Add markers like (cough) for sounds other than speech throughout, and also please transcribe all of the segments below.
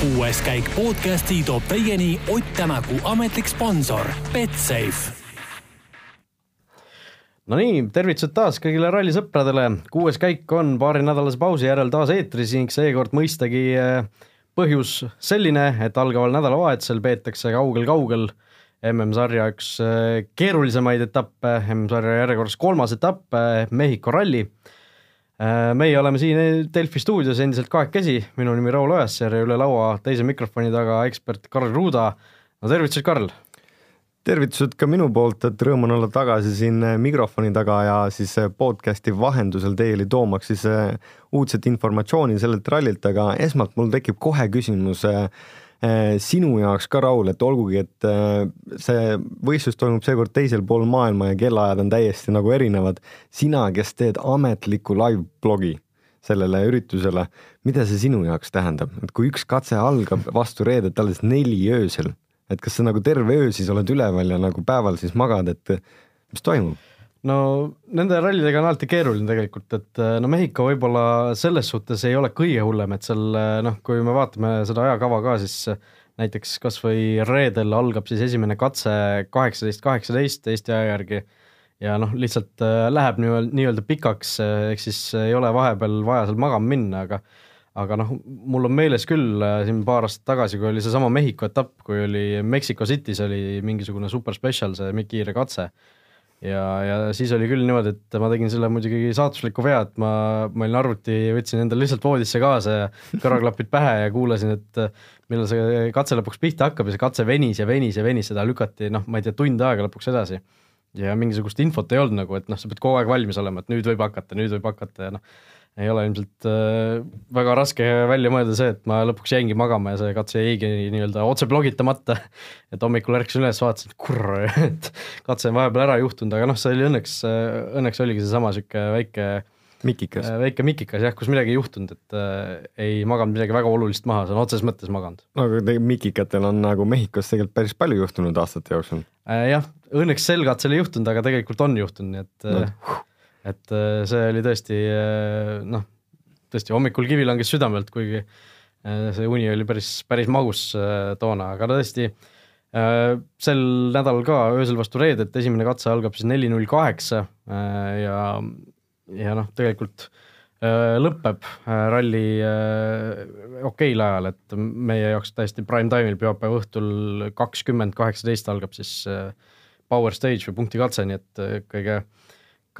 kuues käik podcasti toob teieni Ott Tänaku ametlik sponsor Betsafe Nonii, tervitused taas kõigile rallisõpradele, kuues käik on paarinädalase pausi järel taas eetris ning seekord mõistagi eh, põhjus selline, et algaval nädalavahetusel peetakse kaugel-kaugel MM-sarja üks eh, keerulisemaid etappe, MM-sarja järjekorras kolmas etapp, eh, Mehhiko ralli. Meie oleme siin Delfi stuudios endiselt kahekesi, minu nimi Raul Ojasäär ja üle laua teise mikrofoni taga ekspert Karl Ruuda. no tervitused, Karl tervitused ka minu poolt, et rõõm on olla tagasi siin eh, mikrofoni taga ja siis eh, podcast'i vahendusel teieni toomaks siis uudset informatsiooni sellelt rallilt, aga esmalt mul tekib kohe küsimus sinu jaoks ka, Raul, et olgugi, et see võistlus toimub seekord teisel pool maailma ja kellaajad on täiesti nagu erinevad, sina, kes teed ametlikku live-blogi sellele üritusele, mida see sinu jaoks tähendab, et kui üks katse algab vastu reedet alles neli öösel et kas sa nagu terve öö siis oled üleval ja nagu päeval siis magad, et mis toimub? No nende rallidega on alati keeruline tegelikult, et no Mehhiko võib-olla selles suhtes ei ole kõige hullem, et seal noh, kui me vaatame seda ajakava ka, siis näiteks kasvõi reedel algab siis esimene katse kaheksateist, kaheksateist Eesti aja järgi ja noh, lihtsalt läheb nii-öelda nii pikaks, ehk siis ei ole vahepeal vaja seal magama minna, aga aga noh, mul on meeles küll äh, siin paar aastat tagasi, kui oli seesama Mehhiko etapp, kui oli Mexico City's oli mingisugune super special, see kiire katse. Ja, ja siis oli küll niimoodi, et ma tegin selle muidugi saatusliku vea, et ma, ma olin arvuti, võtsin endale lihtsalt voodisse kaasa ja kõrvaklapid pähe ja kuulasin, et millal see katse lõpuks pihta hakkab ja see katse venis ja venis ja venis, seda lükati noh, ma ei tea, tund aega lõpuks edasi. Ja mingisugust infot ei olnud nagu, et noh, sa pead kogu aeg valmis olema, et nüüd võib hakata, nüüd võib hakata ja noh, ei ole ilmselt äh, väga raske välja mõelda see, et ma lõpuks jäingi magama ja see katse jäigi nii-öelda otse blogitamata. et hommikul ärkasin üles, vaatasin, et kurr, (laughs) et katse on vahepeal ära juhtunud, aga noh, see oli õnneks, õnneks oligi seesama sihuke väike mikikas äh,, väike mikikas jah, kus midagi ei juhtunud, et äh, ei maganud midagi väga olulist maha, sõna otseses mõttes maganud. no aga tegelikult mikikatel on nagu Mehhikos tegelikult päris palju juhtunud aastate jooksul äh,. jah, õnneks sel katsel ei juhtunud, aga tegelikult on juhtunud, nii et no. Et äh, see oli tõesti äh, noh, tõesti hommikul kivi langes südamelt, kuigi äh, see uni oli päris, päris magus toona, aga tõesti sel nädalal ka öösel vastu reedet esimene katse algab siis neli null kaheksa ja, ja noh, tegelikult lõpeb ralli okeil ajal, et meie jaoks täiesti prime time'il pühapäeva õhtul kakskümmend kaheksateist algab siis power stage või punktikatse, nii et kõige äh,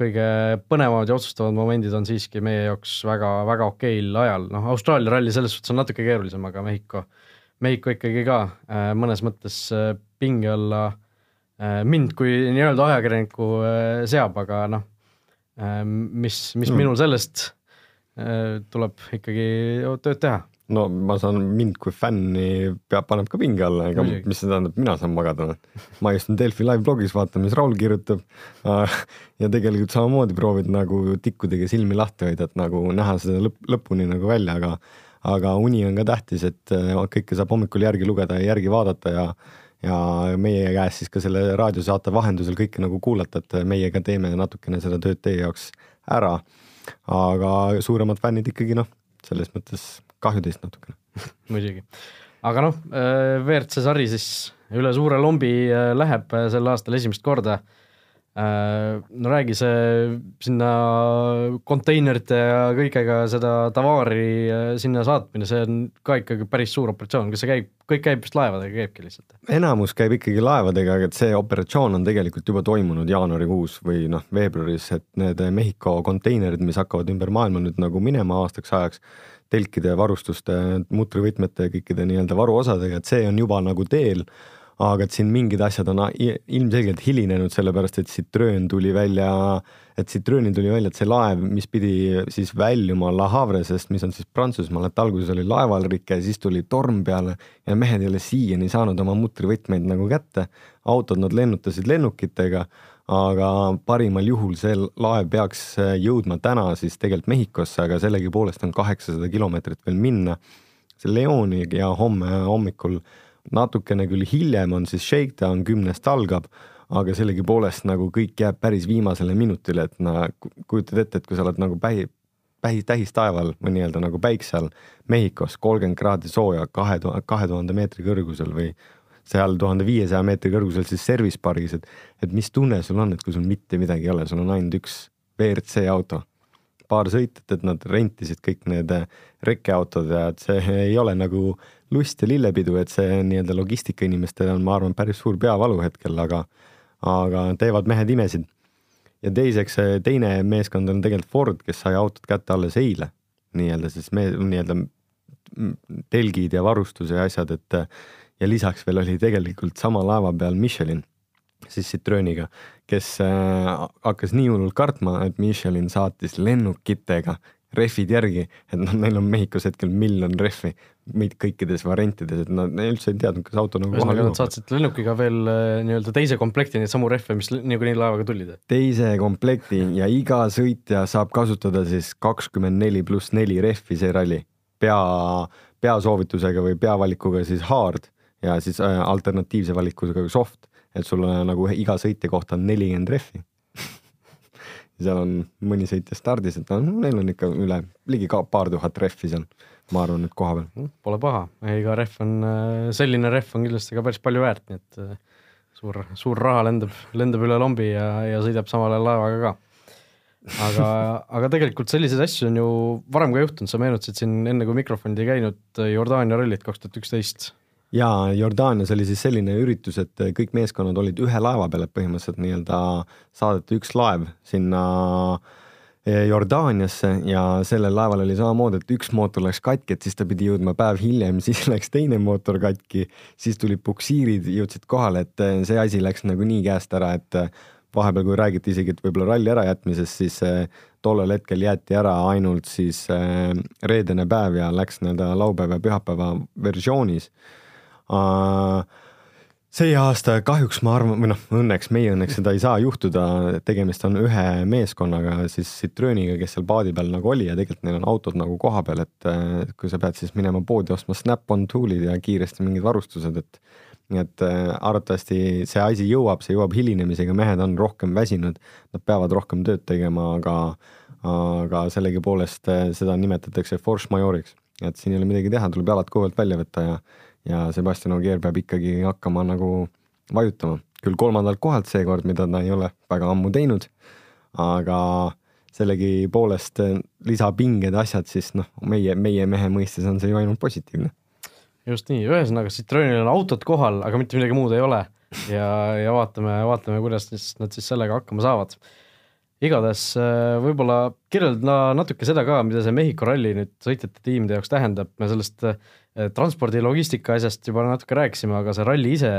kõige põnevamad ja otsustavamad momendid on siiski meie jaoks väga-väga okeil ajal, noh, Austraalia ralli selles suhtes on natuke keerulisem, aga Mehhiko, Mehhiko ikkagi ka äh, mõnes mõttes äh, pinge alla äh, mind kui nii-öelda ajakirjaniku seab, aga noh, mis, mis mm. minul sellest tuleb ikkagi tööd teha no ma saan mind kui fänni peab, paneb ka pinge alla, ega mis see tähendab, mina saan magada. ma istun Delfi live blogis, vaatan, mis Raul kirjutab. ja tegelikult samamoodi proovid nagu tikkudega silmi lahti hoida, et nagu näha seda lõpp, lõpuni nagu välja, aga aga uni on ka tähtis, et äh, kõike saab hommikul järgi lugeda ja järgi vaadata ja ja meie käest siis ka selle raadiosaate vahendusel kõike nagu kuulata, et meie ka teeme natukene seda tööd teie jaoks ära. aga suuremad fännid ikkagi noh, selles mõttes kahju teist natukene (laughs) muidugi, aga noh, äh, WRC sari siis üle suure lombi äh, läheb äh, sel aastal esimest korda. no räägi see sinna konteinerite ja kõigega seda tavaari sinna saatmine, see on ka ikkagi päris suur operatsioon, kas see käib, kõik käib vist laevadega, käibki lihtsalt? enamus käib ikkagi laevadega, aga et see operatsioon on tegelikult juba toimunud jaanuarikuus või noh, veebruaris, et need Mehhiko konteinerid, mis hakkavad ümber maailma nüüd nagu minema aastaks ajaks telkide, varustuste, mutrivõtmete ja kõikide nii-öelda varuosadega, et see on juba nagu teel. aga et siin mingid asjad on ilmselgelt hilinenud, sellepärast et Citroen tuli välja, et Citroenil tuli välja, et see laev, mis pidi siis väljuma La Havresest, mis on siis Prantsusmaal, et alguses oli laeval rike, siis tuli torm peale ja mehed ei ole siiani saanud oma mutrivõtmeid nagu kätte. autod nad lennutasid lennukitega aga parimal juhul see laev peaks äh, jõudma täna siis tegelikult Mehhikosse, aga sellegipoolest on kaheksasada kilomeetrit veel minna. see Leoni ja homme hommikul natukene küll hiljem on siis shakedown, kümnest algab, aga sellegipoolest nagu kõik jääb päris viimasele minutile, et no kujutad ette, et kui sa oled nagu päi-, täis, tähistaeval või nii-öelda nagu päikse all Mehhikos kolmkümmend kraadi sooja kahe tuhande, kahe tuhande meetri kõrgusel või seal tuhande viiesaja meetri kõrgusel siis service pargis, et, et mis tunne sul on, et kui sul mitte midagi ei ole, sul on ainult üks WRC auto, paar sõitjat, et nad rentisid kõik need rekkeautod ja et see (laughs) ei ole nagu lust ja lillepidu, et see nii-öelda logistika inimestele on, ma arvan, päris suur peavalu hetkel, aga, aga teevad mehed imesid. ja teiseks, teine meeskond on tegelikult Ford, kes sai autot kätte alles eile, nii-öelda siis me nii-öelda telgid ja varustus ja asjad, et ja lisaks veel oli tegelikult sama laeva peal Michelin, siis Citrooniga, kes äh, hakkas nii hullult kartma, et Michelin saatis lennukitega rehvid järgi, et noh, neil on Mehhikos hetkel miljon rehvi meid kõikides variantides, et nad üldse ei teadnud, kas auto nagu kohale jõuab. saatsid lennukiga veel äh, nii-öelda teise komplekti neid samu rehve, mis niikuinii laevaga tulid? teise komplekti ja iga sõitja saab kasutada siis kakskümmend neli pluss neli rehvi see ralli. pea, peasoovitusega või peavalikuga siis hard ja siis äh, alternatiivse valikusega soft, et sul on nagu iga sõitja kohta on nelikümmend rehvi (laughs) seal on mõni sõitja stardis, et noh, neil on ikka üle ligi ka paar tuhat rehvi seal, ma arvan, et koha peal. Pole paha, iga rehv on, äh, selline rehv on kindlasti ka päris palju väärt, nii et äh, suur, suur raha lendab, lendab üle lombi ja, ja sõidab samal ajal laevaga ka. aga, (laughs) aga tegelikult selliseid asju on ju varem ka juhtunud, sa meenutasid siin enne, kui mikrofon ei käinud Jordaania rallit kaks tuhat üksteist ja Jordaanias oli siis selline üritus, et kõik meeskonnad olid ühe laeva peal, et põhimõtteliselt nii-öelda saadeti üks laev sinna eh, Jordaaniasse ja sellel laeval oli samamoodi, et üks mootor läks katki, et siis ta pidi jõudma päev hiljem, (laughs) siis läks teine mootor katki, siis tulid puksiirid, jõudsid kohale, et eh, see asi läks nagu nii käest ära, et eh, vahepeal, kui räägiti isegi, et võib-olla ralli ärajätmisest, siis tollel hetkel jäeti ära ainult siis reedene päev ja läks nii-öelda laupäeva ja pühapäeva versioonis see aasta kahjuks ma arvan, või noh, õnneks, meie õnneks seda ei saa juhtuda, tegemist on ühe meeskonnaga, siis Citrooniga, kes seal paadi peal nagu oli ja tegelikult neil on autod nagu kohapeal, et kui sa pead siis minema poodi ostma snap-on tool'id ja kiiresti mingid varustused, et et arvatavasti see asi jõuab, see jõuab hilinemisega, mehed on rohkem väsinud, nad peavad rohkem tööd tegema, aga aga sellegipoolest seda nimetatakse force majoriks, et siin ei ole midagi teha, tuleb jalad kõhu pealt välja võtta ja ja Sebastian Ogier peab ikkagi hakkama nagu vajutama, küll kolmandalt kohalt seekord, mida ta ei ole väga ammu teinud, aga sellegipoolest lisapinged, asjad, siis noh, meie, meie mehe mõistes on see ju ainult positiivne. just nii, ühesõnaga Citroenil on autod kohal, aga mitte midagi muud ei ole ja, ja vaatame, vaatame, kuidas siis nad siis sellega hakkama saavad. igatahes äh, võib-olla kirjelda natuke seda ka, mida see Mehhiko ralli nüüd sõitjate tiimide jaoks tähendab, me sellest äh, Eh, transpordi logistika asjast juba natuke rääkisime, aga see ralli ise,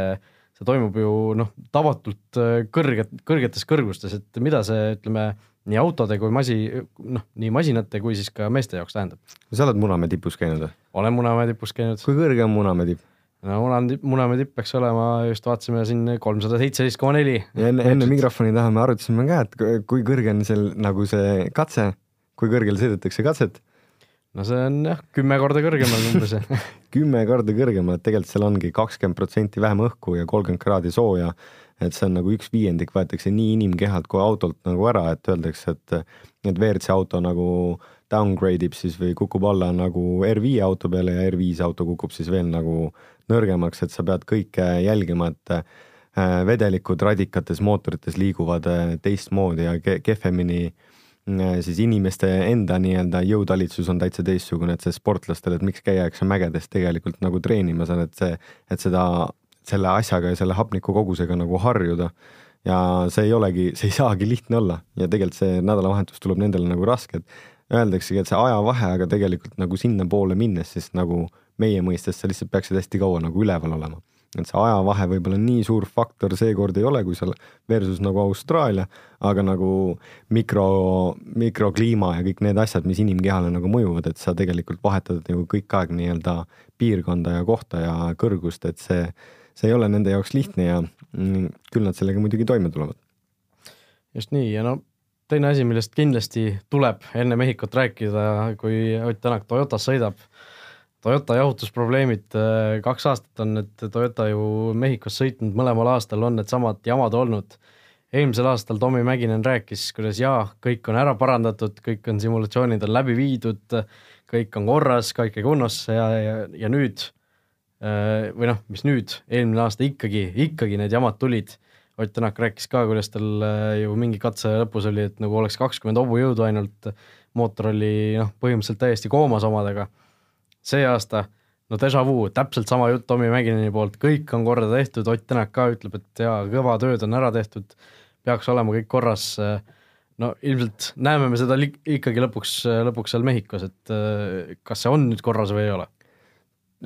see toimub ju noh, tavatult eh, kõrget, kõrgetes kõrgustes, et mida see, ütleme, nii autode kui masi, noh, nii masinate kui siis ka meeste jaoks tähendab. sa oled Munamäe tipus käinud või? olen Munamäe tipus käinud. kui kõrge on Munamäe tipp? no Munamäe tipp, Munamäe tipp peaks olema, just vaatasime siin kolmsada seitseteist koma neli. enne, enne mikrofoni taha me arutasime ka, et kui kõrge on seal nagu see katse, kui kõrgel sõidetakse katset no see on jah, kümme korda kõrgemal umbes (laughs) kümme korda kõrgemal, et tegelikult seal ongi kakskümmend protsenti vähem õhku ja kolmkümmend kraadi sooja. et see on nagu üks viiendik võetakse nii inimkehalt kui autolt nagu ära, et öeldakse, et, et WRC auto nagu downgrade ib siis või kukub alla nagu R5 auto peale ja R5 auto kukub siis veel nagu nõrgemaks, et sa pead kõike jälgima, et äh, vedelikud radikates mootorites liiguvad äh, teistmoodi ja kehvemini ke siis inimeste enda nii-öelda jõutalitsus on täitsa teistsugune, et see sportlastel, et miks käiakse mägedes tegelikult nagu treenimas, on, et see, et seda, selle asjaga ja selle hapnikukogusega nagu harjuda. ja see ei olegi, see ei saagi lihtne olla ja tegelikult see nädalavahetus tuleb nendele nagu raske, et öeldaksegi, et see ajavahe, aga tegelikult nagu sinnapoole minnes, siis nagu meie mõistes sa lihtsalt peaksid hästi kaua nagu üleval olema et see ajavahe võib-olla nii suur faktor seekord ei ole, kui seal versus nagu Austraalia, aga nagu mikro, mikrokliima ja kõik need asjad, mis inimkehale nagu mõjuvad, et sa tegelikult vahetad ju kõik aeg nii-öelda piirkonda ja kohta ja kõrgust, et see, see ei ole nende jaoks lihtne ja mm, küll nad sellega muidugi toime tulevad. just nii ja no teine asi, millest kindlasti tuleb enne Mehhikut rääkida, kui Ott Tänak Toyotas sõidab Toyota jahutusprobleemid, äh, kaks aastat on nüüd Toyota ju Mehhikos sõitnud, mõlemal aastal on needsamad jamad olnud. eelmisel aastal Tommy Mäkinen rääkis, kuidas jaa, kõik on ära parandatud, kõik on simulatsioonid on läbi viidud, kõik on korras, kõik on kunnos ja, ja, ja nüüd või noh, mis nüüd, eelmine aasta ikkagi, ikkagi need jamad tulid. Ott Tänak rääkis ka, kuidas tal ju mingi katse lõpus oli, et nagu oleks kakskümmend hobujõudu ainult, mootor oli noh, põhimõtteliselt täiesti koomas omadega. See aasta no déjà vu, täpselt sama jutt Tommy Mäkineni poolt, kõik on korda tehtud, Ott Tänak ka ütleb, et jaa, kõva tööd on ära tehtud, peaks olema kõik korras. no ilmselt näeme me seda ikkagi lõpuks, lõpuks seal Mehhikos, et kas see on nüüd korras või ei ole?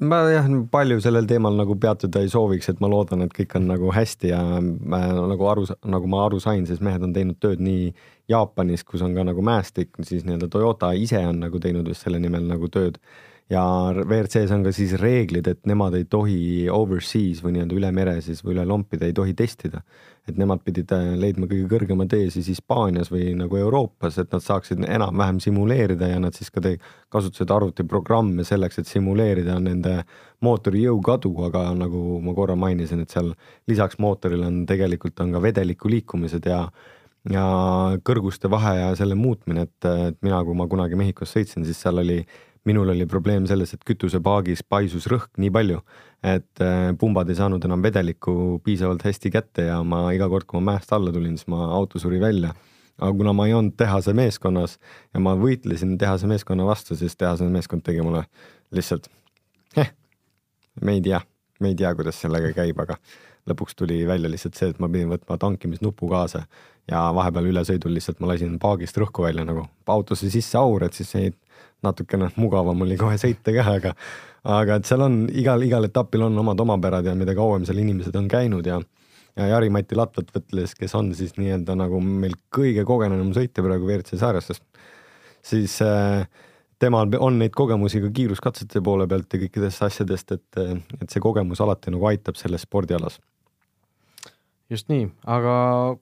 ma jah, palju sellel teemal nagu peatuda ei sooviks, et ma loodan, et kõik on nagu hästi ja ma, nagu aru, nagu ma aru sain, siis mehed on teinud tööd nii Jaapanis, kus on ka nagu mäestik, siis nii-öelda Toyota ise on nagu teinud just selle nimel nagu tööd ja WRC-s on ka siis reeglid, et nemad ei tohi overseas või nii-öelda üle mere siis või üle lompide ei tohi testida. et nemad pidid äh, leidma kõige kõrgema tee siis Hispaanias või nagu Euroopas, et nad saaksid enam-vähem simuleerida ja nad siis ka kasutasid arvutiprogramme selleks, et simuleerida nende mootori jõukadu, aga nagu ma korra mainisin, et seal lisaks mootorile on tegelikult on ka vedeliku liikumised ja ja kõrguste vahe ja selle muutmine, et, et mina, kui ma kunagi Mehhikos sõitsin, siis seal oli minul oli probleem selles, et kütusepaagis paisus rõhk nii palju, et äh, pumbad ei saanud enam vedelikku piisavalt hästi kätte ja ma iga kord, kui ma mäest alla tulin, siis ma auto suri välja. aga kuna ma ei olnud tehase meeskonnas ja ma võitlesin tehase meeskonna vastu, siis tehase meeskond tegi mulle lihtsalt eh,, me ei tea, me ei tea, kuidas sellega käib, aga lõpuks tuli välja lihtsalt see, et ma pidin võtma tankimisnupu kaasa ja vahepeal ülesõidul lihtsalt ma lasin paagist rõhku välja nagu autosse sisse aur, et siis ei natukene mugavam oli kohe sõita ka, aga aga et seal on igal, igal etapil on omad omapärad ja mida kauem seal inimesed on käinud ja ja Jari-Mati Latvat võtles, kes on siis nii-öelda nagu meil kõige kogenenum sõitja praegu WRC sarjas, sest siis äh, temal on neid kogemusi ka kiiruskatsete poole pealt ja kõikidest asjadest, et, et see kogemus alati nagu aitab selles spordialas. Just nii, aga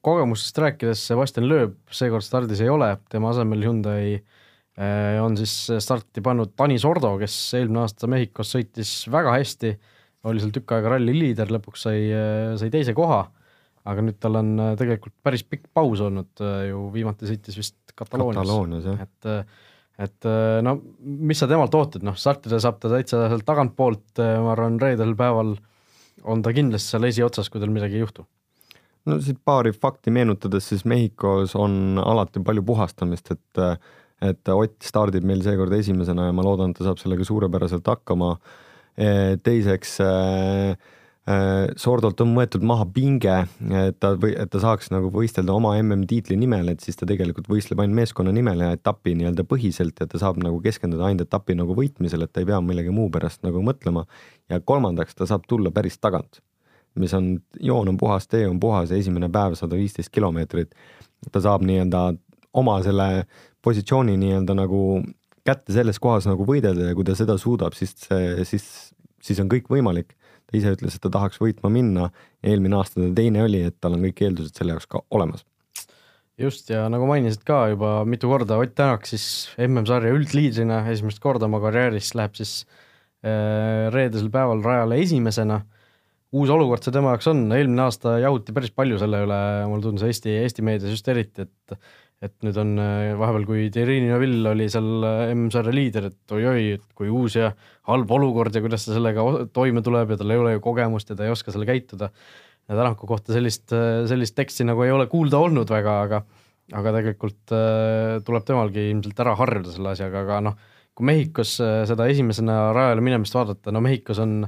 kogemusest rääkides, Sebastian Loeb seekord stardis ei ole, tema asemel Hyundai Äh, on siis starti pannud Tanis Ordo, kes eelmine aasta Mehhikos sõitis väga hästi, oli seal tükk aega ralli liider, lõpuks sai, äh, sai teise koha, aga nüüd tal on äh, tegelikult päris pikk paus olnud ju, viimati sõitis vist Kataloonias, Kataloonias, et et no mis sa temalt ootad, noh startida saab ta täitsa sealt tagantpoolt, ma arvan, reedel päeval on ta kindlasti seal esiotsas, kui tal midagi ei juhtu no siit paari fakti meenutades, siis Mehhikos on alati palju puhastamist, et et Ott stardib meil seekord esimesena ja ma loodan, et ta saab sellega suurepäraselt hakkama. Teiseks e, e, Sordolt on võetud maha pinge, et ta et ta saaks nagu võistelda oma MM-tiitli nimel, et siis ta tegelikult võistleb ainult meeskonna nimel ja etapi nii-öelda põhiselt ja ta saab nagu keskenduda ainult etapi nagu võitmisele, et ta ei pea millegi muu pärast nagu mõtlema. ja kolmandaks, ta saab tulla päris tagant, mis on, joon on puhas, tee on puhas ja esimene päev sada viisteist kilomeetrit. ta saab nii-öelda oma selle positsiooni nii-öelda nagu kätte selles kohas nagu võidelda ja kui ta seda suudab, siis see, siis, siis on kõik võimalik. ta ise ütles, et ta tahaks võitma minna. eelmine aasta ta teine oli, et tal on kõik eeldused selle jaoks ka olemas. just ja nagu mainisid ka juba mitu korda, Ott Tänak siis MM-sarja üldliidrina esimest korda oma karjääris läheb siis äh, reedesel päeval rajale esimesena uus olukord see tema jaoks on, eelmine aasta jahuti päris palju selle üle, mulle tundus Eesti, Eesti meedias just eriti, et et nüüd on äh, vahepeal, kui Thierry Neuville oli seal äh, M-sarja liider, et oi-oi, et kui uus ja halb olukord ja kuidas ta sellega toime tuleb ja tal ei ole ju kogemust ja ta ei oska seal käituda. ja Tänaku kohta sellist, äh, sellist teksti nagu ei ole kuulda olnud väga, aga aga tegelikult äh, tuleb temalgi ilmselt ära harjuda selle asjaga, aga noh, kui Mehhikos seda esimesena rajale minemist vaadata, no Mehhikos on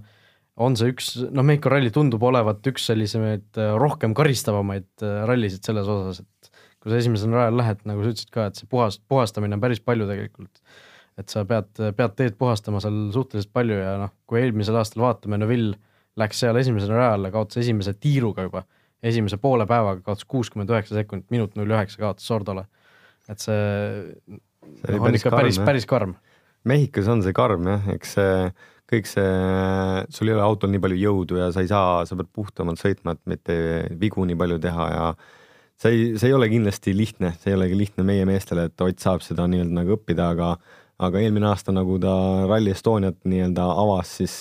on see üks, noh, Mehhiko ralli tundub olevat üks sellisemaid rohkem karistavamaid rallisid selles osas, et kui sa esimesena rajal lähed, nagu sa ütlesid ka, et see puhas, puhastamine on päris palju tegelikult. et sa pead, pead teed puhastama seal suhteliselt palju ja noh, kui eelmisel aastal vaatame, Neville läks seal esimesena rajale, kaotas esimese tiiruga juba, esimese poole päevaga kaotas kuuskümmend üheksa sekundit, minut null üheksa kaotas Sordole. et see, see no, on ikka karm, päris, päris karm. Mehhikos on see karm jah, eks see kõik see, sul ei ole autol nii palju jõudu ja sa ei saa, sa pead puhtamalt sõitma, et mitte vigu nii palju teha ja see ei, see ei ole kindlasti lihtne, see ei olegi lihtne meie meestele, et Ott saab seda nii-öelda nagu õppida, aga aga eelmine aasta, nagu ta Rally Estoniat nii-öelda avas, siis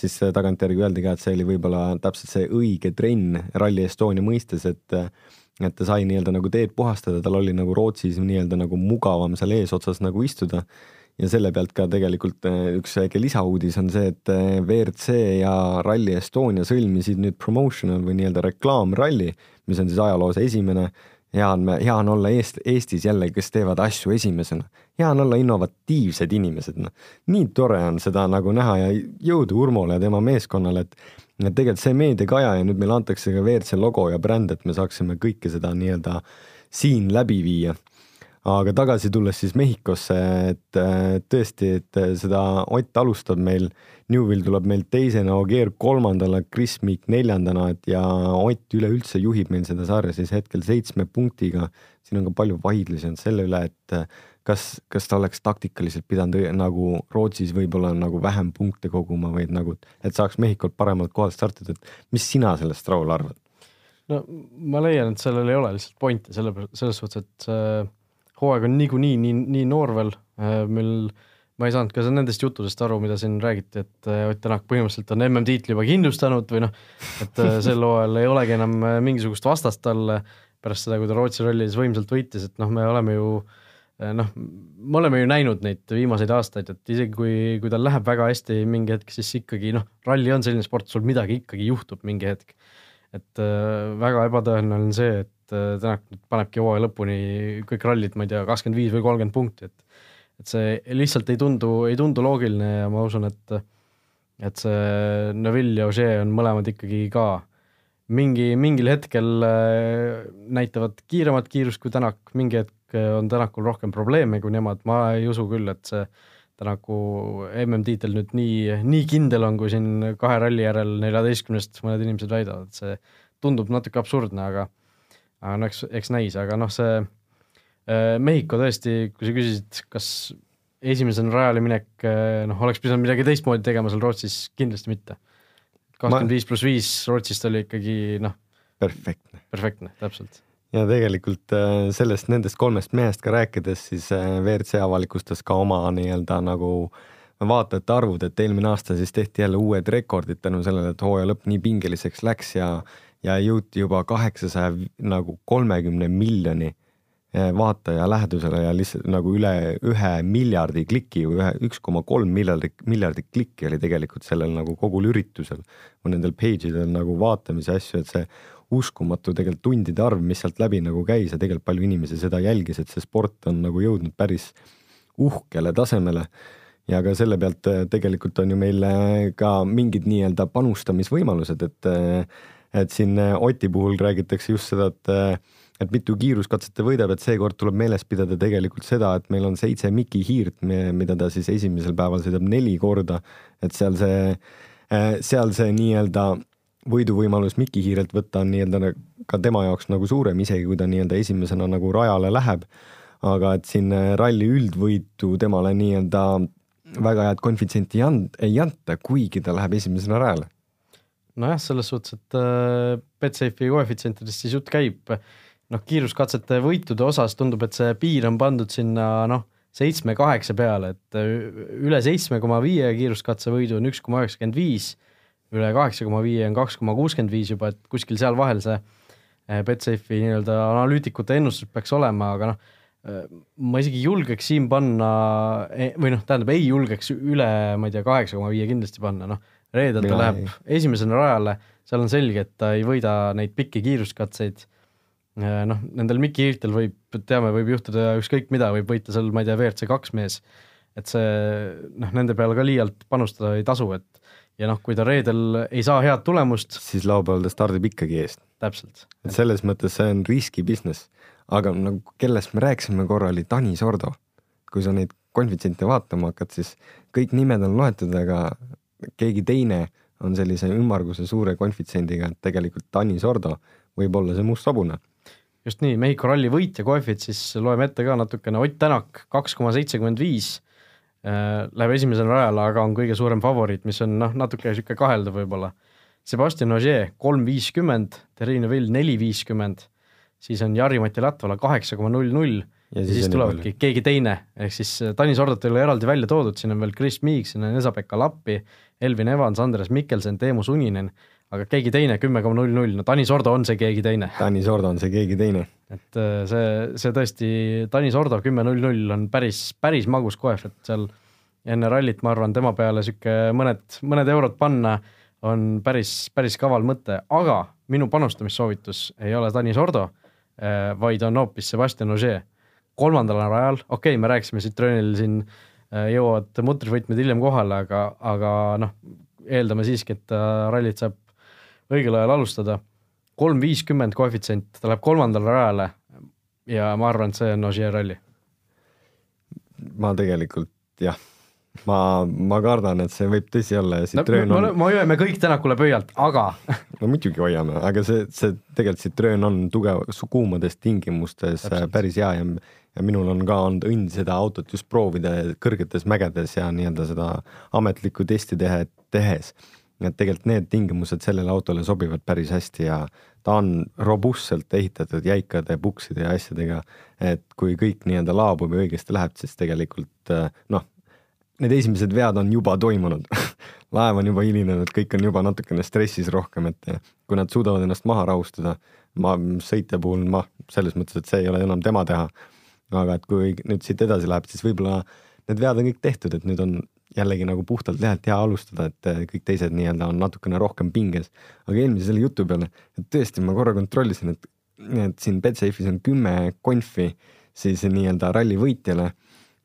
siis tagantjärgi öeldi ka, et see oli võib-olla täpselt see õige trenn Rally Estonia mõistes, et et ta sai nii-öelda nagu teed puhastada, tal oli nagu Rootsis nii-öelda nagu mugavam seal eesotsas nagu istuda ja selle pealt ka tegelikult äh, üks väike lisauudis on see, et äh, WRC ja Rally Estonia sõlmisid nüüd promotional või nii-öelda reklaamralli, mis on siis ajaloos esimene. hea on, hea on olla Eest, Eestis jälle, kes teevad asju esimesena. hea on olla innovatiivsed inimesed, noh. nii tore on seda nagu näha ja jõudu Urmole ja tema meeskonnale, et et tegelikult see meediakaja ja nüüd meile antakse ka WRC logo ja bränd, et me saaksime kõike seda nii-öelda siin läbi viia aga tagasi tulles siis Mehhikosse, et tõesti, et seda Ott alustab meil, Newvil tuleb meil teisena, Ogier kolmandana, Chris Meek neljandana, et ja Ott üleüldse juhib meil seda sarja siis hetkel seitsme punktiga. siin on ka palju vaidlusi olnud selle üle, et kas, kas ta oleks taktikaliselt pidanud nagu Rootsis võib-olla nagu vähem punkte koguma või et nagu, et saaks Mehhikolt paremalt kohalt startida, et mis sina sellest, Raul, arvad? no ma leian, et sellel ei ole lihtsalt pointi, selle, selles suhtes, et äh hooaeg on niikuinii nii, nii noor veel, äh, meil ma ei saanud ka nendest juttudest aru, mida siin räägiti, et äh, Ott Tänak põhimõtteliselt on MM-tiitli juba kindlustanud või noh, et äh, (laughs) sel hooajal ei olegi enam mingisugust vastast talle pärast seda, kui ta Rootsi rallis võimsalt võitis, et noh, me oleme ju noh, me oleme ju näinud neid viimaseid aastaid, et isegi kui, kui tal läheb väga hästi mingi hetk, siis ikkagi noh, ralli on selline sport, sul midagi ikkagi juhtub mingi hetk. et äh, väga ebatõenäoline on see, et Tänak nüüd panebki hooaja lõpuni kõik rallid, ma ei tea, kakskümmend viis või kolmkümmend punkti, et et see lihtsalt ei tundu, ei tundu loogiline ja ma usun, et et see Neville ja Ogier on mõlemad ikkagi ka mingi, mingil hetkel äh, näitavad kiiremat kiirust kui Tänak, mingi hetk on Tänakul rohkem probleeme kui nemad, ma ei usu küll, et see Tänaku MM-tiitel nüüd nii, nii kindel on, kui siin kahe ralli järel neljateistkümnest mõned inimesed väidavad, et see tundub natuke absurdne, aga aga no eks, eks näis, aga noh, see äh, Mehhiko tõesti, kui sa küsisid, kas esimesena rajale minek äh, noh, oleks pidanud midagi teistmoodi tegema seal Rootsis, kindlasti mitte. kakskümmend viis pluss viis Rootsist oli ikkagi noh, perfektne, perfektne, täpselt ja tegelikult äh, sellest, nendest kolmest mehest ka rääkides, siis WRC avalikustas ka oma nii-öelda nagu vaatajate arvud, et eelmine aasta siis tehti jälle uued rekordid tänu sellele, et hooaja lõpp nii pingeliseks läks ja ja jõuti juba kaheksasaja nagu kolmekümne miljoni eh, vaataja lähedusele ja lihtsalt nagu üle ühe miljardi kliki või ühe, üks koma kolm miljardit, miljardit klikki oli tegelikult sellel nagu kogul üritusel. Või nendel page idel nagu vaatamise asju, et see uskumatu tegelikult tundide arv, mis sealt läbi nagu käis ja tegelikult palju inimesi seda jälgis, et see sport on nagu jõudnud päris uhkele tasemele. Ja ka selle pealt eh, tegelikult on ju meil eh, ka mingid nii-öelda panustamisvõimalused, et et siin äh, Oti puhul räägitakse just seda, et äh, et mitu kiiruskatset ta võidab, et seekord tuleb meeles pidada tegelikult seda, et meil on seitse Miki hiirt, mida ta siis esimesel päeval sõidab neli korda, et seal see, äh, seal see nii-öelda võiduvõimalus Miki hiirelt võtta on nii-öelda ka tema jaoks nagu suurem, isegi kui ta nii-öelda esimesena nagu rajale läheb. aga et siin ralli üldvõitu temale nii-öelda väga head konfitsienti ei anta, kuigi ta läheb esimesena rajale nojah, selles suhtes, et äh, Betsafe'i koefitsientidest siis jutt käib, noh, kiiruskatsete võitude osas tundub, et see piir on pandud sinna noh, seitsme-kaheksa peale, et äh, üle seitsme koma viie kiiruskatse võidu on üks koma üheksakümmend viis, üle kaheksa koma viie on kaks koma kuuskümmend viis juba, et kuskil seal vahel see äh, Betsafe'i nii-öelda analüütikute ennustus peaks olema, aga noh, ma isegi julgeks siin panna e-, või noh, tähendab ei julgeks üle, ma ei tea, kaheksa koma viie kindlasti panna, noh reedel ta läheb ei. esimesena rajale, seal on selge, et ta ei võida neid pikki kiiruskatseid. Äh, noh, nendel Mikki Hiirtel võib, teame, võib juhtuda ükskõik mida, võib võita seal, ma ei tea, WRC kaks mees. et see noh, nende peale ka liialt panustada ei tasu, et ja noh, kui ta reedel ei saa head tulemust. siis laupäeval ta stardib ikkagi eest. täpselt. et selles mõttes see on riski business, aga nagu kellest me rääkisime korra, oli Tanis Ordo. kui sa neid konfitsiente vaatama hakkad, siis kõik nimed on loetud, aga keegi teine on sellise ümmarguse suure konfitsiendiga, et tegelikult Tanis Ordo võib olla see must hobune. just nii, Mehhiko ralli võitja koefits, siis loeme ette ka natukene, Ott Tänak kaks koma seitsekümmend viis, äh, läheb esimesele rajale, aga on kõige suurem favoriit, mis on noh, natuke niisugune kaheldav võib-olla. Sebastian Ogier kolm viiskümmend, Terrine Vill neli viiskümmend, siis on Jari-Mati Latvala kaheksa koma null null ja siis, siis tulevadki keegi teine, ehk siis äh, Tanis Ordot ei ole eraldi välja toodud, siin on veel Chris Meek, siin on Esa-Pekka Lappi, Elvin Evans, Andres Mikkelsen, Teemu Suninen, aga keegi teine kümme koma null null, no Tanis Ordo on see keegi teine. Tanis Ordo on see keegi teine. et äh, see, see tõesti, Tanis Ordo kümme null null on päris, päris magus koef, et seal enne rallit, ma arvan, tema peale sihuke mõned, mõned eurod panna on päris, päris kaval mõte, aga minu panustamissoovitus ei ole Tanis Ordo, äh, vaid on hoopis Sebastian Ogier. Kolmandal rajal, okei okay,, me rääkisime Citroenil siin äh, jõuavad mutrisvõtmed hiljem kohale, aga, aga noh, eeldame siiski, et rallit saab õigel ajal alustada. kolm viiskümmend koefitsient, ta läheb kolmandale rajale ja ma arvan, et see on Ogier ralli. ma tegelikult jah, ma, ma kardan, et see võib tõsi olla ja Citroen no, on. me hoiame kõik Tänakule pöialt, aga (laughs) no muidugi hoiame, aga see, see tegelikult Citroen on tugev, kuumades tingimustes Täpselt. päris hea ja ja minul on ka olnud õnn seda autot just proovida kõrgetes mägedes ja nii-öelda seda ametlikku testi tehe, tehes et tegelikult need tingimused sellele autole sobivad päris hästi ja ta on robustselt ehitatud jäikade pukside ja asjadega, et kui kõik nii-öelda laabub ja õigesti läheb, siis tegelikult eh, noh, need esimesed vead on juba toimunud (laughs) laev on juba hilinenud, kõik on juba natukene stressis rohkem, et kui nad suudavad ennast maha rahustada, ma sõitja puhul ma selles mõttes, et see ei ole enam tema teha. Aga et kui nüüd siit edasi läheb, siis võib-olla need vead on kõik tehtud, et nüüd on jällegi nagu puhtalt lehelt hea alustada, et eh, kõik teised nii-öelda on natukene rohkem pinges. aga eelmise selle jutu peale, et tõesti, ma korra kontrollisin, et, et siin Betsafe'is on kümme konfi siis nii-öelda ralli võitjale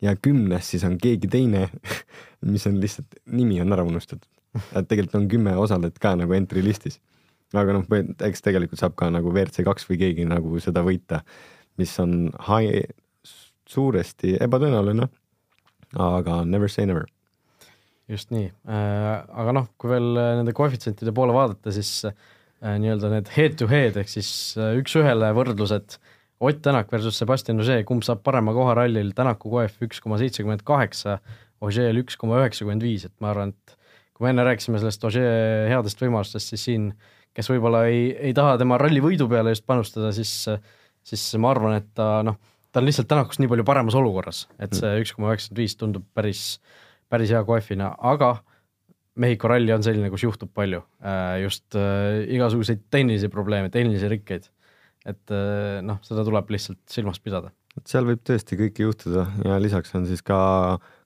ja kümnes siis on keegi teine, (laughs) mis on lihtsalt, nimi on ära unustatud. et tegelikult on kümme osalejat ka nagu entry listis. aga noh, eks tegelikult saab ka nagu WRC kaks või keegi nagu seda võita, mis on high, suuresti ebatõenäoline, aga never say never. Just nii, äh, aga noh, kui veel äh, nende koefitsientide poole vaadata, siis äh, nii-öelda need head-to-head ehk siis üks-ühele võrdlused, Ott Tänak versus Sebastian Ogier, kumb saab parema koha rallil, Tänaku koef üks koma seitsekümmend kaheksa, Ogier'l üks koma üheksakümmend viis, et ma arvan, et kui me enne rääkisime sellest Ogier headest võimalustest, siis siin, kes võib-olla ei, ei taha tema ralli võidu peale just panustada, siis, siis ma arvan, et ta noh, ta on lihtsalt Tänakust nii palju paremas olukorras, et see üks koma üheksakümmend viis tundub päris päris hea kohvina, aga Mehhiko ralli on selline, kus juhtub palju, äh, just äh, igasuguseid tehnilisi probleeme, tehnilisi rikkeid. et äh, noh, seda tuleb lihtsalt silmas pidada. et seal võib tõesti kõike juhtuda ja lisaks on siis ka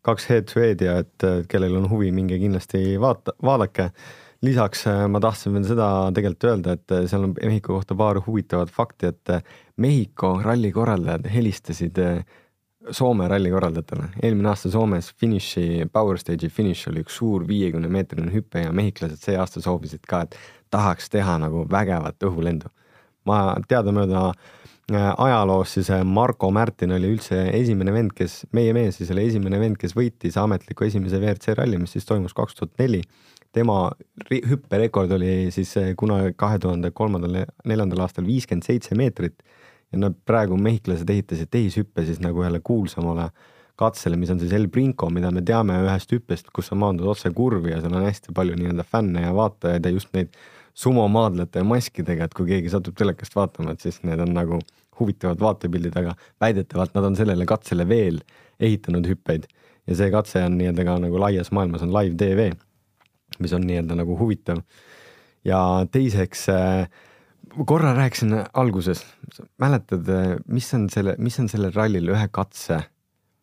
kaks head-to-head'i et kellel on huvi, minge kindlasti vaata, vaadake. Lisaks ma tahtsin veel seda tegelikult öelda, et seal on Mehhiko kohta paar huvitavat fakti, et Mehhiko ralli korraldajad helistasid Soome ralli korraldajatele. eelmine aasta Soomes finiši, Power Stage'i finiš oli üks suur viiekümne meetrine hüpe ja mehhiklased see aasta soovisid ka, et tahaks teha nagu vägevat õhulendu. ma teadamööda äh, ajaloos siis äh, Marko Märtin oli üldse esimene vend, kes, meie mees siis oli esimene vend, kes võitis ametliku esimese WRC ralli, mis siis toimus kaks tuhat neli. Tema hüpperekord oli siis äh, kunagi kahe tuhande kolmandal, neljandal aastal viiskümmend seitse meetrit ja nad praegu mehhiklased ehitasid tehishüppe siis nagu ühele kuulsamale katsele, mis on siis El Brinco, mida me teame ühest hüppest, kus sa maandud otse kurvi ja seal on hästi palju nii-öelda fänne ja vaatajaid ja just neid sumomaadlate maskidega, et kui keegi satub telekast vaatama, et siis need on nagu huvitavad vaatepildid, aga väidetavalt nad on sellele katsele veel ehitanud hüppeid. Ja see katse on nii-öelda ka nagu laias maailmas on live tv, mis on nii-öelda nagu huvitav. ja teiseks äh, korra rääkisin alguses, mäletad, mis on selle, mis on sellel rallil ühe katse,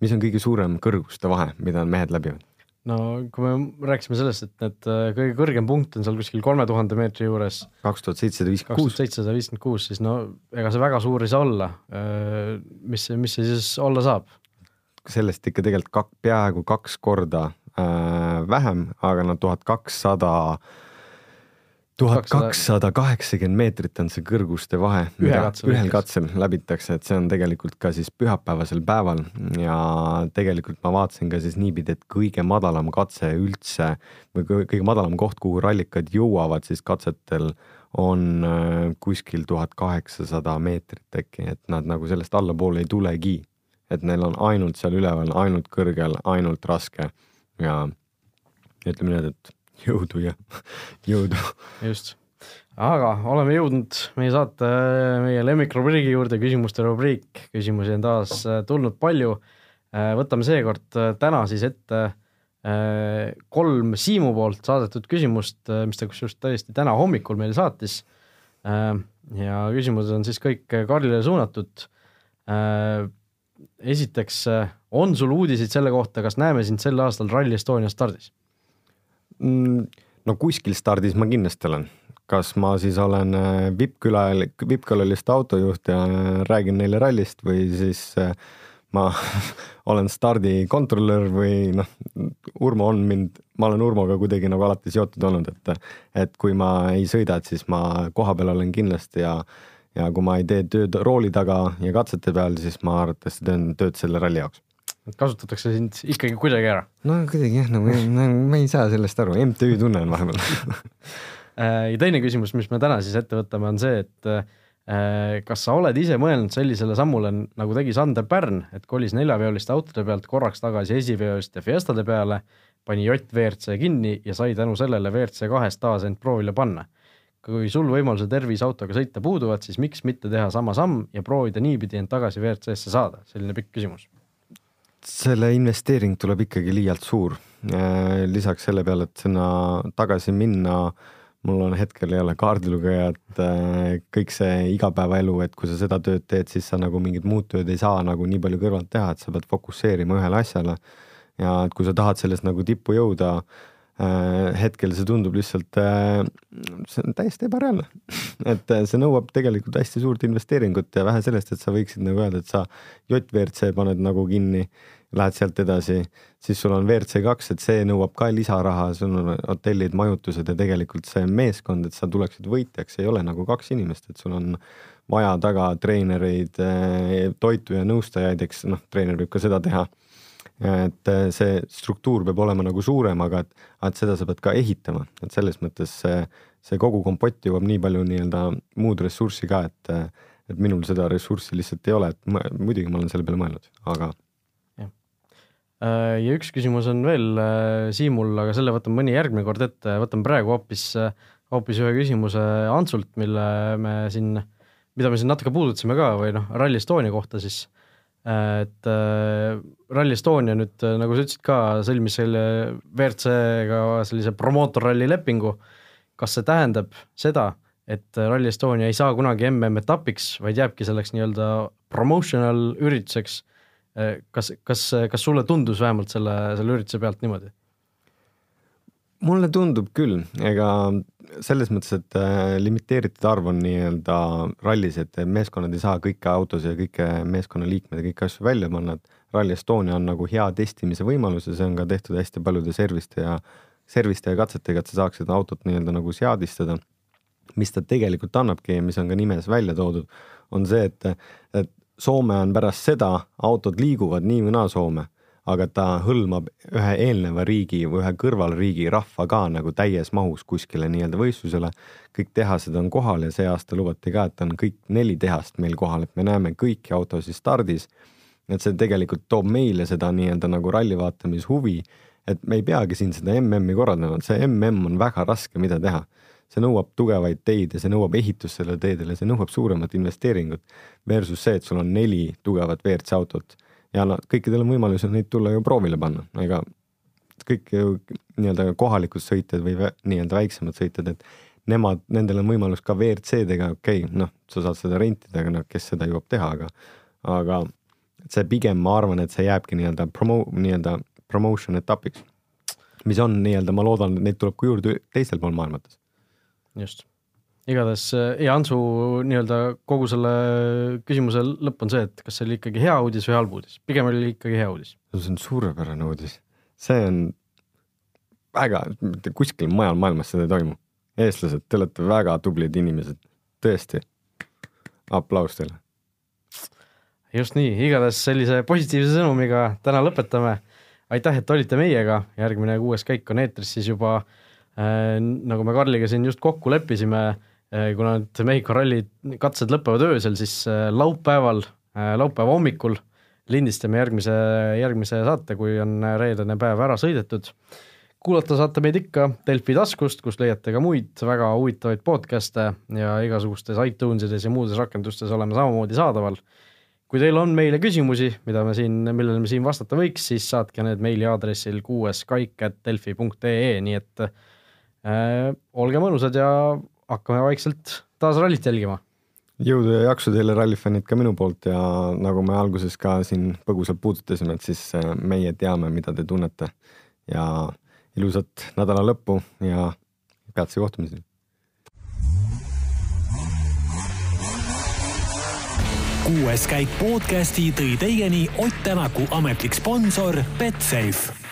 mis on kõige suurem kõrguste vahe, mida mehed läbivad? no kui me rääkisime sellest, et need äh, kõige kõrgem punkt on seal kuskil kolme tuhande meetri juures. kaks tuhat seitsesada viiskümmend kuus. seitsesada viiskümmend kuus, siis no ega see väga suur ei saa olla. Äh, mis, mis see siis olla saab? sellest ikka tegelikult kak, peaaegu kaks korda äh, vähem, aga no tuhat kakssada tuhat kakssada kaheksakümmend meetrit on see kõrguste vahe, mida katsel ühel katsel läbitakse, et see on tegelikult ka siis pühapäevasel päeval. Ja tegelikult ma vaatasin ka siis niipidi, et kõige madalam katse üldse või kõige madalam koht, kuhu rallikad jõuavad siis katsetel on äh, kuskil tuhat kaheksasada meetrit äkki, et nad nagu sellest allapoole ei tulegi. et neil on ainult seal üleval, ainult kõrgel, ainult raske ja ütleme nii, et jõudu ja (laughs) jõudu. just, aga oleme jõudnud meie saate, meie lemmikrubriigi juurde, küsimuste rubriik, küsimusi on taas äh, tulnud palju. Äh, võtame seekord äh, täna siis ette kolm Siimu poolt saadetud küsimust, mis ta kusjuures täiesti täna hommikul meile saatis. ja küsimused on siis kõik Karlile suunatud. esiteks, on sul uudiseid selle kohta, kas näeme sind sel aastal Rally Estonia stardis? Mm, no kuskil stardis ma kindlasti olen, kas ma siis olen vippkülal, vippkülaliste autojuht ja räägin neile rallist või siis äh, ma (laughs) olen stardikontrolör või noh, Urmo on mind, ma olen Urmoga kuidagi nagu alati seotud olnud, et, et kui ma ei sõida, et siis ma kohapeal olen kindlasti ja, ja kui ma ei tee tööd rooli taga ja katsete peal, siis ma arvatavasti teen tööd selle ralli jaoks. Kasutatakse sind ikkagi kuidagi ära? no kuidagi jah, nagu (laughs) ma ei saa sellest aru, MTÜ tunne on vahepeal (laughs) äh, ja teine küsimus, mis me täna siis ette võtame, on see, et Äh, kas sa oled ise mõelnud sellisele sammule, nagu tegi Sander Pärn, et kolis neljaveoliste autode pealt korraks tagasi esiveoliste Fiestade peale, pani Jott WRC kinni ja sai tänu sellele WRC kahes taas end proovile panna. kui sul võimalused terviseautoga sõita puuduvad, siis miks mitte teha sama samm ja proovida niipidi end tagasi WRC-sse saada, selline pikk küsimus. Selle investeering tuleb ikkagi liialt suur, äh, lisaks selle peale, et sinna tagasi minna mul on hetkel ei ole kaardilugejat, äh, kõik see igapäevaelu, et kui sa seda tööd teed, siis sa nagu mingit muud tööd ei saa nagu nii palju kõrvalt teha, et sa pead fokusseerima ühele asjale. ja et kui sa tahad sellest nagu tippu jõuda äh,, hetkel see tundub lihtsalt see on täiesti ebareaalne. (laughs) Et see nõuab tegelikult hästi suurt investeeringut ja vähe sellest, et sa võiksid nagu öelda, et sa JVRC paned nagu kinni lähed sealt edasi, siis sul on WRC kaks, et see nõuab ka lisaraha, sul on hotellid, majutused ja tegelikult see meeskond, et sa tuleksid võitjaks, ei ole nagu kaks inimest, et sul on vaja taga treenereid, eh, toitu ja nõustajaid, eks noh, treener võib ka seda teha. et eh, see struktuur peab olema nagu suurem, aga et, et seda sa pead ka ehitama, et selles mõttes see, see kogu kompott jõuab nii palju nii-öelda muud ressurssi ka, et, et minul seda ressurssi lihtsalt ei ole, et ma, muidugi ma olen selle peale mõelnud, aga ja üks küsimus on veel äh, Siimul, aga selle võtame mõni järgmine kord ette, võtame praegu hoopis, äh, hoopis ühe küsimuse Antsult, mille me siin, mida me siin natuke puudutasime ka või noh, Rally Estonia kohta siis. et Rally Estonia nüüd, nagu sa ütlesid ka, sõlmis selle WRC-ga sellise promootorralli lepingu. kas see tähendab seda, et Rally Estonia ei saa kunagi MM-etapiks, vaid jääbki selleks nii-öelda promotional ürituseks Äh, kas, kas, kas sulle tundus vähemalt selle, selle ürituse pealt niimoodi? mulle tundub küll, ega selles mõttes, et äh, limiteeritud arv on nii-öelda rallis, et meeskonnad ei saa kõiki autosid ja kõiki meeskonnaliikmeid ja kõiki asju välja panna, et Rally Estonia on nagu hea testimise võimalus ja see on ka tehtud hästi paljude serviste ja, serviste ja katsetega, et sa saaksid autot nii-öelda nagu seadistada. mis ta tegelikult annabki ja mis on ka nimes välja toodud, on see, et, et Soome on pärast seda, autod liiguvad nii või naa Soome, aga ta hõlmab ühe eelneva riigi või ühe kõrvalriigi rahva ka nagu täies mahus kuskile nii-öelda võistlusele. kõik tehased on kohal ja see aasta lubati ka, et on kõik neli tehast meil kohal, et me näeme kõiki autosid stardis. et see tegelikult toob meile seda nii-öelda nagu ralli vaatamishuvi, et me ei peagi siin seda MM-i korraldama, see MM on väga raske, mida teha see nõuab tugevaid teid ja see nõuab ehitust sellele teedele, see nõuab suuremat investeeringut. Versus see, et sul on neli tugevat WRC autot ja no kõikidel on võimalus neid tulla ju proovile panna, ega kõik ju nii-öelda kohalikud sõitjad või nii-öelda väiksemad sõitjad, et nemad, nendel on võimalus ka WRC-dega, okei okay,, noh, sa saad seda rentida, aga noh, kes seda jõuab teha, aga, aga see pigem ma arvan, et see jääbki nii-öelda promo-, nii-öelda promotion etapiks. mis on nii-öelda, ma loodan, et neid tuleb ka juurde teisel pool maailmates just, igatahes ja Antsu nii-öelda kogu selle küsimuse lõpp on see, et kas see oli ikkagi hea uudis või halb uudis, pigem oli ikkagi hea uudis. see on suurepärane uudis, see on väga, mitte kuskil mujal maailmas seda ei toimu. eestlased, te olete väga tublid inimesed, tõesti. aplaus teile. just nii, igatahes sellise positiivse sõnumiga täna lõpetame. aitäh, et olite meiega, järgmine kuues käik on eetris siis juba nagu me Karliga siin just kokku leppisime, äh, kuna need Mehhiko ralli katsed lõpevad öösel, siis äh, laupäeval, laupäeva hommikul lindistame järgmise, järgmise saate, kui on reedene päev ära sõidetud. kuulata saate meid ikka Delfi taskust, kus leiate ka muid väga huvitavaid podcast'e ja igasugustes iTunesides ja muudes rakendustes oleme samamoodi saadaval. kui teil on meile küsimusi, mida me siin, millele me siin vastata võiks, siis saatke need meili aadressil kuueskaik.delfi.ee, nii et äh, olge mõnusad ja hakkame vaikselt taas rallit jälgima. jõudu ja jaksu teile, rallifännid, ka minu poolt ja nagu me alguses ka siin põgusalt puudutasime, et siis äh, meie teame, mida te tunnete. Ja ilusat nädala lõppu ja peatse kohtumiseni. Kuues käik podcasti tõi teieni Ott Tänaku ametlik sponsor Betsafe